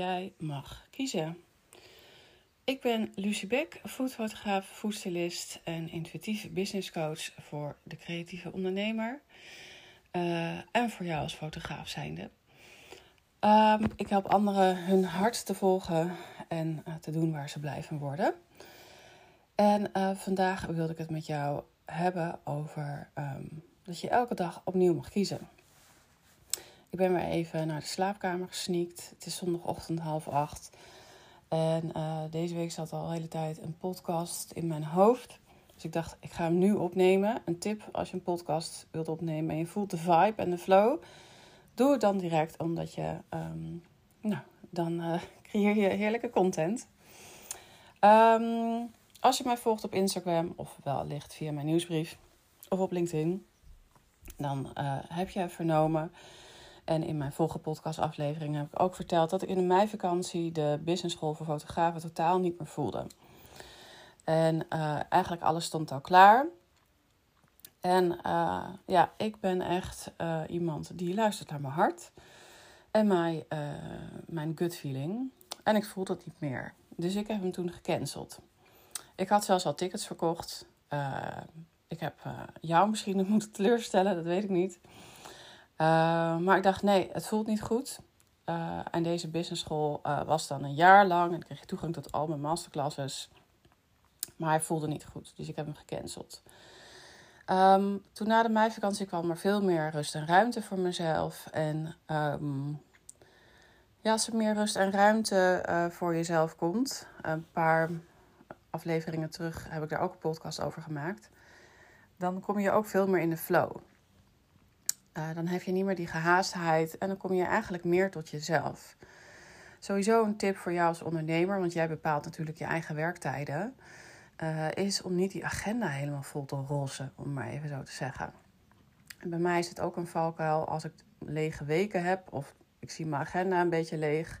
jij mag kiezen. Ik ben Lucie Beck, foodfotograaf, foodstylist en intuïtief business coach voor de creatieve ondernemer. Uh, en voor jou als fotograaf zijnde. Um, ik help anderen hun hart te volgen en uh, te doen waar ze blij van worden. En uh, vandaag wilde ik het met jou hebben over um, dat je elke dag opnieuw mag kiezen. Ik ben weer even naar de slaapkamer gesneakt. Het is zondagochtend half acht. En uh, deze week zat al de hele tijd een podcast in mijn hoofd. Dus ik dacht, ik ga hem nu opnemen. Een tip als je een podcast wilt opnemen en je voelt de vibe en de flow. Doe het dan direct, omdat je, um, nou, dan uh, creëer je heerlijke content. Um, als je mij volgt op Instagram of wellicht via mijn nieuwsbrief of op LinkedIn, dan uh, heb je vernomen. En in mijn volgende podcastaflevering heb ik ook verteld dat ik in de meivakantie de business school voor fotografen totaal niet meer voelde. En uh, eigenlijk alles stond al klaar. En uh, ja, ik ben echt uh, iemand die luistert naar mijn hart en mijn, mijn gut feeling. En ik voelde het niet meer. Dus ik heb hem toen gecanceld. Ik had zelfs al tickets verkocht. ik heb jou misschien moeten teleurstellen, dat weet ik niet. Maar ik dacht, nee, het voelt niet goed. en deze business school was dan een jaar lang. En ik kreeg toegang tot al mijn masterclasses. Maar hij voelde niet goed, dus ik heb hem gecanceld. Um, toen na de meivakantie kwam er veel meer rust en ruimte voor mezelf. En um, ja, als er meer rust en ruimte voor jezelf komt, een paar afleveringen terug heb ik daar ook een podcast over gemaakt. Dan kom je ook veel meer in de flow. Uh, dan heb je niet meer die gehaastheid en dan kom je eigenlijk meer tot jezelf. Sowieso een tip voor jou als ondernemer, want jij bepaalt natuurlijk je eigen werktijden uh, is om niet die agenda helemaal vol te rossen, om maar even zo te zeggen. En bij mij is het ook een valkuil als ik lege weken heb of ik zie mijn agenda een beetje leeg.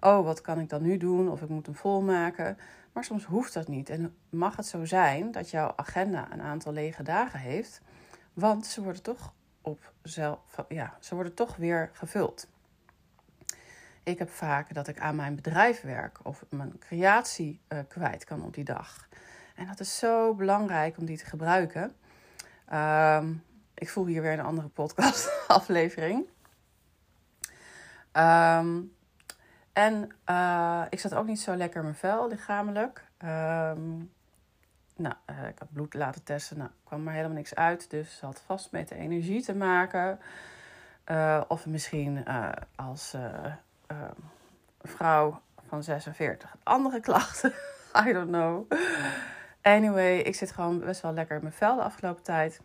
Oh, wat kan ik dan nu doen? Of ik moet hem volmaken. Maar soms hoeft dat niet. En mag het zo zijn dat jouw agenda een aantal lege dagen heeft, want ze worden toch op zelf, ja, ze worden toch weer gevuld. Ik heb vaak dat ik aan mijn bedrijf werk of mijn creatie uh, kwijt kan op die dag. En dat is zo belangrijk om die te gebruiken. Um, ik voel hier weer een andere podcast-aflevering. Um, en uh, ik zat ook niet zo lekker in mijn vel, lichamelijk. Um, nou, uh, ik had bloed laten testen. Nou, kwam er helemaal niks uit. Dus het had vast met de energie te maken. Uh, of misschien als vrouw van 46 andere klachten. I don't know. Anyway, ik zit gewoon best wel lekker in mijn vel de afgelopen tijd.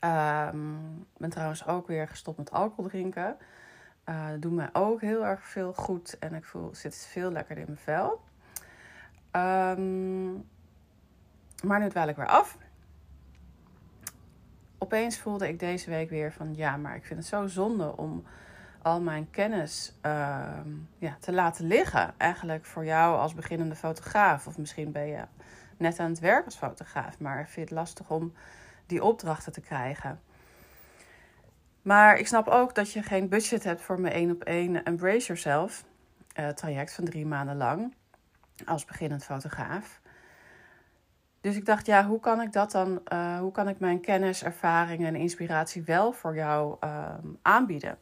Um, ben trouwens ook weer gestopt met alcohol drinken. Uh, doet mij ook heel erg veel goed en ik voel, zit veel lekkerder in mijn vel. Um, maar nu dwaal ik weer af. Opeens voelde ik deze week weer van ja, maar ik vind het zo zonde om al mijn kennis uh, ja, te laten liggen. Eigenlijk voor jou als beginnende fotograaf. Of misschien ben je net aan het werk als fotograaf, maar vind je het lastig om die opdrachten te krijgen. Maar ik snap ook dat je geen budget hebt voor mijn één op één Embrace Yourself uh, traject van drie maanden lang als beginnend fotograaf. Dus ik dacht, ja, hoe kan ik dat dan, uh, hoe kan ik mijn kennis, ervaringen en inspiratie wel voor jou uh, aanbieden?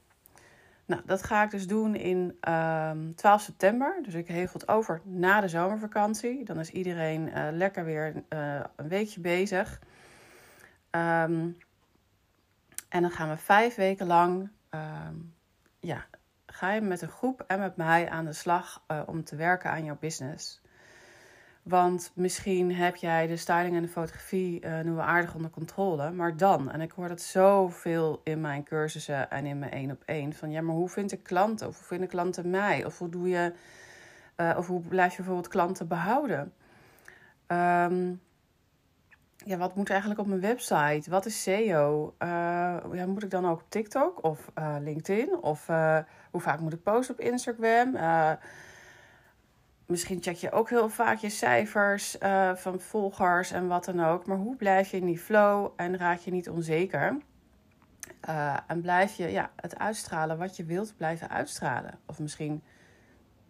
Nou, dat ga ik dus doen in um, ehm, 12 september. Dus ik hevel het over na de zomervakantie. Dan is iedereen uh, lekker weer uh, een weekje bezig. Um, en dan gaan we vijf weken lang, ja, ga je met een groep en met mij aan de slag om te werken aan jouw business. Want misschien heb jij de styling en de fotografie uh, nu wel aardig onder controle. Maar dan, en ik hoor dat zoveel in mijn cursussen en in mijn één op één. Van ja, maar hoe vind ik klanten? Of hoe vinden klanten mij? Of hoe doe je, uh, of hoe blijf je bijvoorbeeld klanten behouden? Um, ja, wat moet eigenlijk op mijn website? Wat is SEO? Uh, ja, moet ik dan ook op TikTok of LinkedIn? Of hoe vaak moet ik posten op Instagram? Misschien check je ook heel vaak je cijfers uh, van volgers en wat dan ook. Maar hoe blijf je in die flow en raak je niet onzeker? Uh, en blijf je ja, het uitstralen wat je wilt blijven uitstralen. Of misschien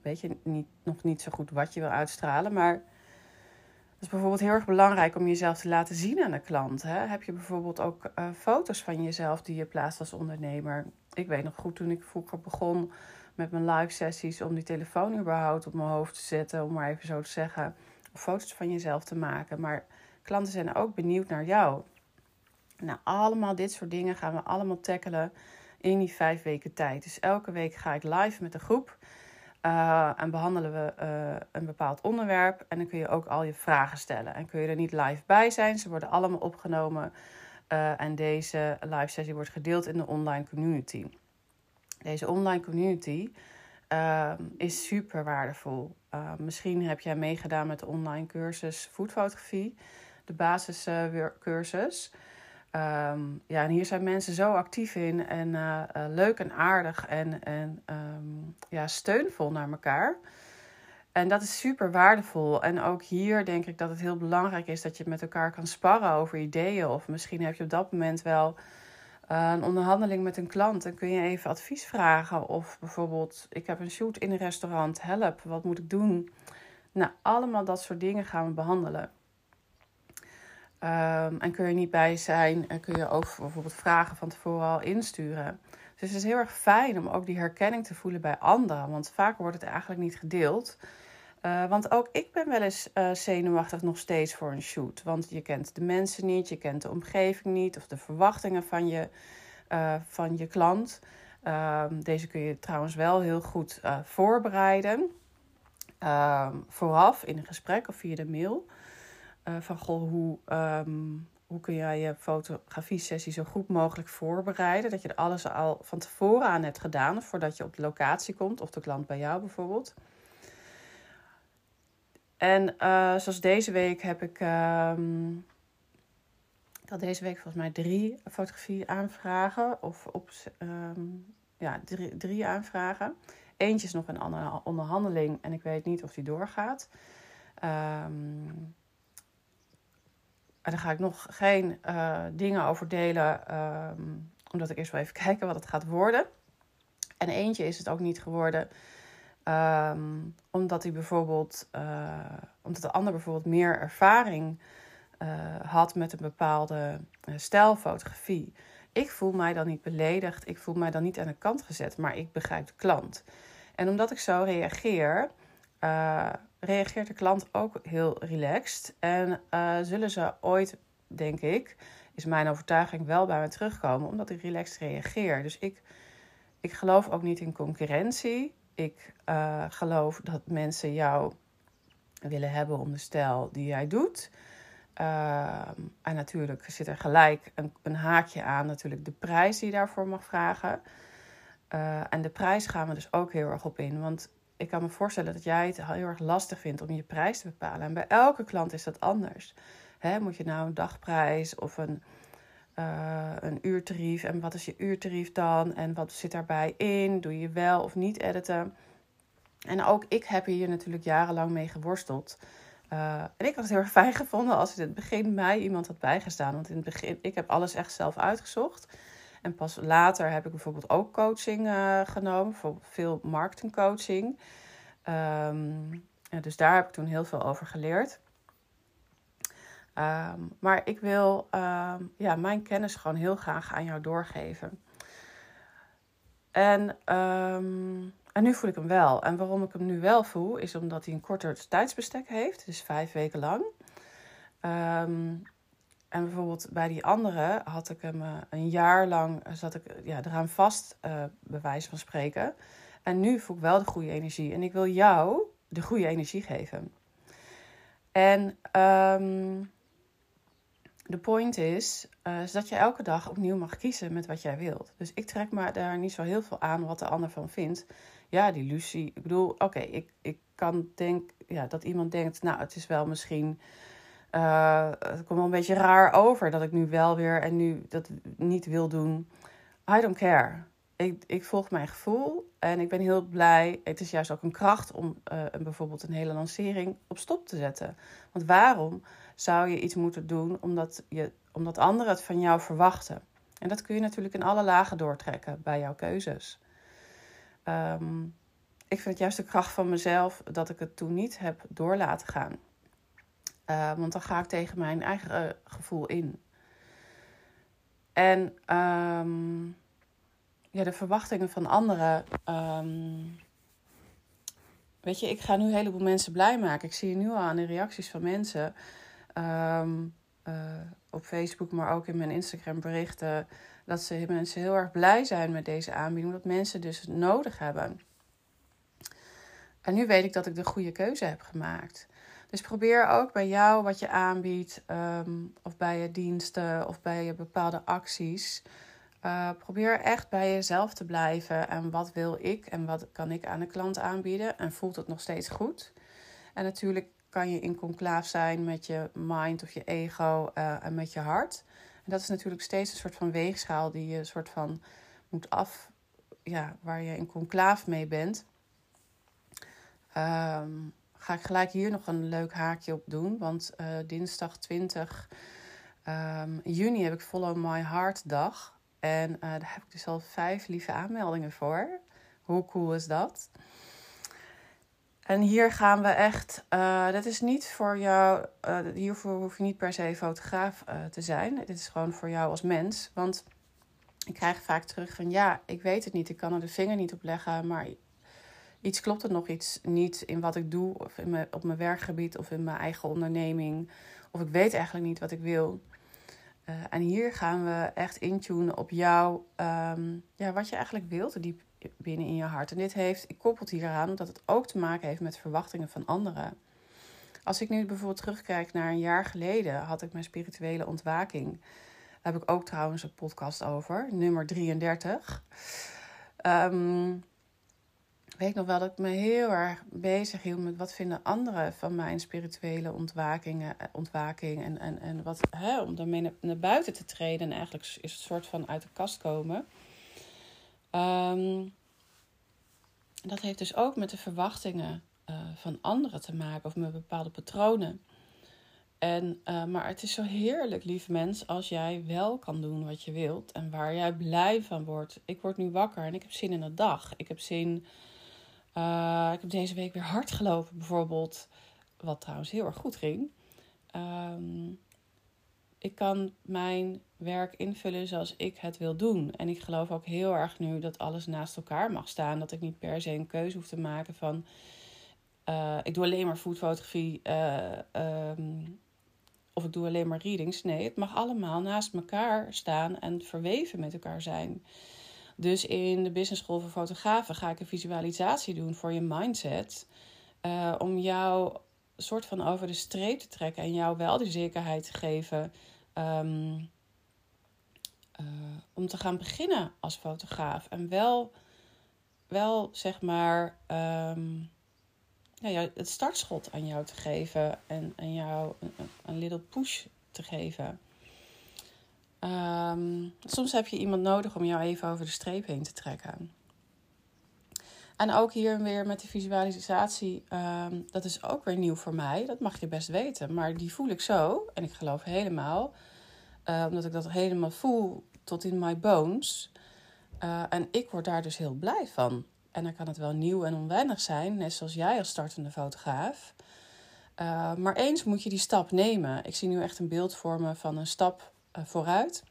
weet je niet, nog niet zo goed wat je wil uitstralen. Maar het is bijvoorbeeld heel erg belangrijk om jezelf te laten zien aan de klant. Hè? Heb je bijvoorbeeld ook uh, foto's van jezelf die je plaatst als ondernemer? Ik weet nog goed toen ik vroeger begon met mijn live sessies om die telefoon überhaupt op mijn hoofd te zetten, om maar even zo te zeggen, foto's van jezelf te maken. Maar klanten zijn ook benieuwd naar jou. Nou, allemaal dit soort dingen gaan we allemaal tackelen in die vijf weken tijd. Dus elke week ga ik live met een groep. Uh, en behandelen we uh, een bepaald onderwerp. En dan kun je ook al je vragen stellen. En kun je er niet live bij zijn. Ze worden allemaal opgenomen. Uh, en deze live sessie wordt gedeeld in de online community. Deze online community is super waardevol. misschien heb jij meegedaan met de online cursus voetfotografie. De basiscursus. Um, ja, en hier zijn mensen zo actief in en uh, uh, leuk en aardig en, en ja, steunvol naar elkaar. En dat is super waardevol. En ook hier denk ik dat het heel belangrijk is dat je met elkaar kan sparren over ideeën. Of misschien heb je op dat moment wel een onderhandeling met een klant en kun je even advies vragen. Of bijvoorbeeld, ik heb een shoot in een restaurant, help, wat moet ik doen? Nou, allemaal dat soort dingen gaan we behandelen. Um, en kun je niet bij zijn en kun je ook bijvoorbeeld vragen van tevoren al insturen. Dus het is heel erg fijn om ook die herkenning te voelen bij anderen. Want vaak wordt het eigenlijk niet gedeeld. Uh, want ook ik ben wel eens uh, zenuwachtig nog steeds voor een shoot. Want je kent de mensen niet, je kent de omgeving niet of de verwachtingen van je, uh, van je klant. Ehm, deze kun je trouwens wel heel goed voorbereiden. Ehm, vooraf in een gesprek of via de mail. Van goh, hoe, um, hoe kun jij je fotografie-sessie zo goed mogelijk voorbereiden? Dat je er alles al van tevoren aan hebt gedaan voordat je op de locatie komt, of de klant bij jou bijvoorbeeld. En uh, zoals deze week heb ik. Um, ik had deze week volgens mij drie fotografie-aanvragen. Of op, um, ja, drie, drie aanvragen. Eentje is nog een onderhandeling en ik weet niet of die doorgaat. Um, en daar ga ik nog geen uh, dingen over delen, omdat ik eerst wel even kijken wat het gaat worden. En eentje is het ook niet geworden, um, omdat hij bijvoorbeeld, uh, omdat de ander bijvoorbeeld meer ervaring uh, had met een bepaalde stijl fotografie. Ik voel mij dan niet beledigd, ik voel mij dan niet aan de kant gezet, maar ik begrijp de klant. En omdat ik zo reageer, reageert de klant ook heel relaxed. En zullen ze ooit, denk ik, is mijn overtuiging wel bij me terugkomen, omdat ik relaxed reageer. Dus ik, ik geloof ook niet in concurrentie. Ik uh, geloof dat mensen jou willen hebben om de stijl die jij doet. Uh, en natuurlijk zit er gelijk een, een, haakje aan, natuurlijk de prijs die je daarvoor mag vragen. Uh, en de prijs gaan we dus ook heel erg op in. Want ik kan me voorstellen dat jij het heel erg lastig vindt om je prijs te bepalen. En bij elke klant is dat anders. Hè, moet je nou een dagprijs of een, uh, een uurtarief? En wat is je uurtarief dan? En wat zit daarbij in? Doe je wel of niet editen? En ook ik heb hier natuurlijk jarenlang mee geworsteld. Uh, en ik had het heel erg fijn gevonden als in het begin mij iemand had bijgestaan. Want in het begin, ik heb alles echt zelf uitgezocht. En pas later heb ik bijvoorbeeld ook coaching uh, genomen, voor veel marketingcoaching. Ja, dus daar heb ik toen heel veel over geleerd. Um, maar ik wil um, ja, mijn kennis gewoon heel graag aan jou doorgeven. En, en nu voel ik hem wel. En waarom ik hem nu wel voel, is omdat hij een korter tijdsbestek heeft, dus vijf weken lang. En bijvoorbeeld bij die andere had ik hem uh, een jaar lang, zat ik ja, eraan vast, uh, bij wijze van spreken. En nu voel ik wel de goede energie. En ik wil jou de goede energie geven. En um, de point is, uh, is dat je elke dag opnieuw mag kiezen met wat jij wilt. Dus ik trek me daar niet zo heel veel aan wat de ander van vindt. Ja, die Lucie. Ik bedoel, oké, ik, ik kan denk, ja, dat iemand denkt, nou, het is wel misschien uh, het komt wel een beetje raar over dat ik nu wel weer en nu dat niet wil doen. I don't care. Ik, ik volg mijn gevoel en ik ben heel blij. Het is juist ook een kracht om uh, bijvoorbeeld een hele lancering op stop te zetten. Want waarom zou je iets moeten doen omdat, je, omdat anderen het van jou verwachten? En dat kun je natuurlijk in alle lagen doortrekken bij jouw keuzes. Um, ik vind het juist de kracht van mezelf dat ik het toen niet heb door laten gaan. Uh, want dan ga ik tegen mijn eigen gevoel in. En um, ja, de verwachtingen van anderen. Um, weet je, ik ga nu een heleboel mensen blij maken. Ik zie nu al aan de reacties van mensen. Um, uh, op Facebook, maar ook in mijn Instagram berichten. Dat ze mensen heel erg blij zijn met deze aanbieding. Dat mensen dus nodig hebben. En nu weet ik dat ik de goede keuze heb gemaakt. Dus probeer ook bij jou wat je aanbiedt, um, of bij je diensten of bij je bepaalde acties. Uh, probeer echt bij jezelf te blijven. En wat wil ik en wat kan ik aan de klant aanbieden? En voelt het nog steeds goed? En natuurlijk kan je in conclaaf zijn met je mind of je ego uh, en met je hart. En dat is natuurlijk steeds een soort van weegschaal die je soort van moet af, ja, waar je in conclaaf mee bent. Um, ga ik gelijk hier nog een leuk haakje op doen. Want uh, dinsdag 20 um, ehm, juni heb ik Follow My Heart dag. En uh, daar heb ik dus al vijf lieve aanmeldingen voor. Hoe cool is dat? En hier gaan we echt. Uh, dat is niet voor jou. Uh, hiervoor hoef je niet per se fotograaf te zijn. Dit is gewoon voor jou als mens. Want ik krijg vaak terug van ja, ik weet het niet. Ik kan er de vinger niet op leggen. Maar iets klopt er nog iets niet in wat ik doe. Of in mijn, op mijn werkgebied of in mijn eigen onderneming. Of ik weet eigenlijk niet wat ik wil. En hier gaan we echt intunen op jou. Um, ja, wat je eigenlijk wilt. Diep binnen in je hart. En dit heeft, ik koppel hier aan dat het ook te maken heeft met verwachtingen van anderen. Als ik nu bijvoorbeeld terugkijk naar een jaar geleden, had ik mijn spirituele ontwaking. Daar heb ik ook trouwens een podcast over, nummer 33. Um, weet nog wel dat ik me heel erg bezig hield met wat vinden anderen van mijn spirituele ontwakingen, eh, ontwaking. En, en, en wat, hè, om daarmee naar, buiten te treden. En eigenlijk is het soort van uit de kast komen. Um, dat heeft dus ook met de verwachtingen uh, van anderen te maken of met bepaalde patronen. En, uh, maar het is zo heerlijk, lieve mens, als jij wel kan doen wat je wilt en waar jij blij van wordt. Ik word nu wakker en ik heb zin in de dag. Ik heb zin. Uh, ik heb deze week weer hard gelopen, bijvoorbeeld. Wat trouwens heel erg goed ging. Um, ik kan mijn werk invullen zoals ik het wil doen. En ik geloof ook heel erg nu dat alles naast elkaar mag staan. Dat ik niet per se een keuze hoef te maken van... Uh, ik doe alleen maar foodfotografie uh, um, of ik doe alleen maar readings. Nee, het mag allemaal naast elkaar staan en verweven met elkaar zijn. Dus in de Business School voor Fotografen ga ik een visualisatie doen voor je mindset. Uh, om jou soort van over de streep te trekken en jou wel de zekerheid te geven um, uh, om te gaan beginnen als fotograaf. En wel, wel zeg maar, um, ja, het startschot aan jou te geven en, en jou een, een little push te geven. Um, soms heb je iemand nodig om jou even over de streep heen te trekken. En ook hier weer met de visualisatie, um, dat is ook weer nieuw voor mij. Dat mag je best weten. Maar die voel ik zo, en ik geloof helemaal, uh, omdat ik dat helemaal voel tot in my bones. Uh, en ik word daar dus heel blij van. En dan kan het wel nieuw en onwennig zijn, net zoals jij als startende fotograaf. Uh, maar eens moet je die stap nemen. Ik zie nu echt een beeld vormen van een stap vooruit.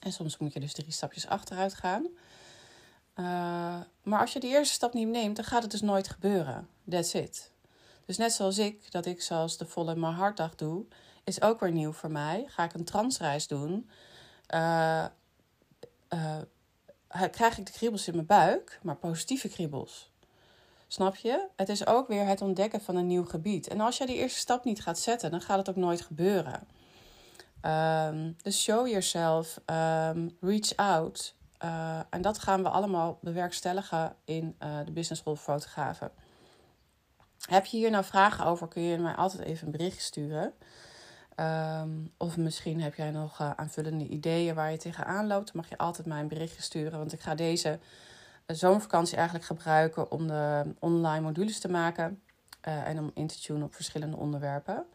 En soms moet je dus drie stapjes achteruit gaan. Uh, maar als je die eerste stap niet neemt, dan gaat het dus nooit gebeuren. That's it. Dus net zoals ik, dat ik zoals de volle mijn hartdag doe, is ook weer nieuw voor mij. Ga ik een transreis doen, uh, krijg ik de kriebels in mijn buik, maar positieve kriebels. Snap je? Het is ook weer het ontdekken van een nieuw gebied. En als je die eerste stap niet gaat zetten, dan gaat het ook nooit gebeuren. Dus show yourself, um, reach out. Uh, en dat gaan we allemaal bewerkstelligen in uh, de Business School Fotografen. Heb je hier nou vragen over, kun je mij altijd even een bericht sturen. Um, of misschien heb jij nog uh, aanvullende ideeën waar je tegenaan loopt. Dan mag je altijd mij een berichtje sturen. Want ik ga deze zomervakantie eigenlijk gebruiken om de online modules te maken. en om in te tunen op verschillende onderwerpen.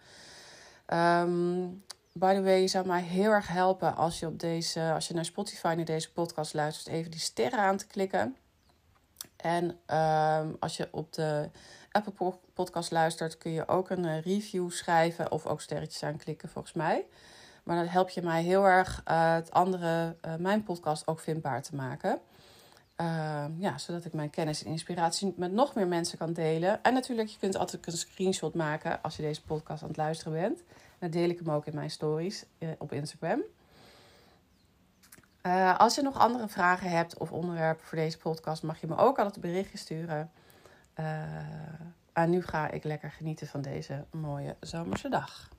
Um, By the way, je zou mij heel erg helpen als je op deze, als je naar Spotify naar deze podcast luistert, even die sterren aan te klikken. En ehm, als je op de Apple Podcast luistert, kun je ook een eh, review schrijven of ook sterretjes aanklikken, volgens mij. Maar dan help je mij heel erg uh, het andere, uh, mijn podcast ook vindbaar te maken. Ehm, ja, zodat ik mijn kennis en inspiratie met nog meer mensen kan delen. En natuurlijk, je kunt altijd een screenshot maken als je deze podcast aan het luisteren bent. Dan deel ik hem ook in mijn stories op Instagram. Uh, als je nog andere vragen hebt of onderwerpen voor deze podcast, mag je me ook altijd een berichtje sturen. Uh, en nu ga ik lekker genieten van deze mooie zomerse dag.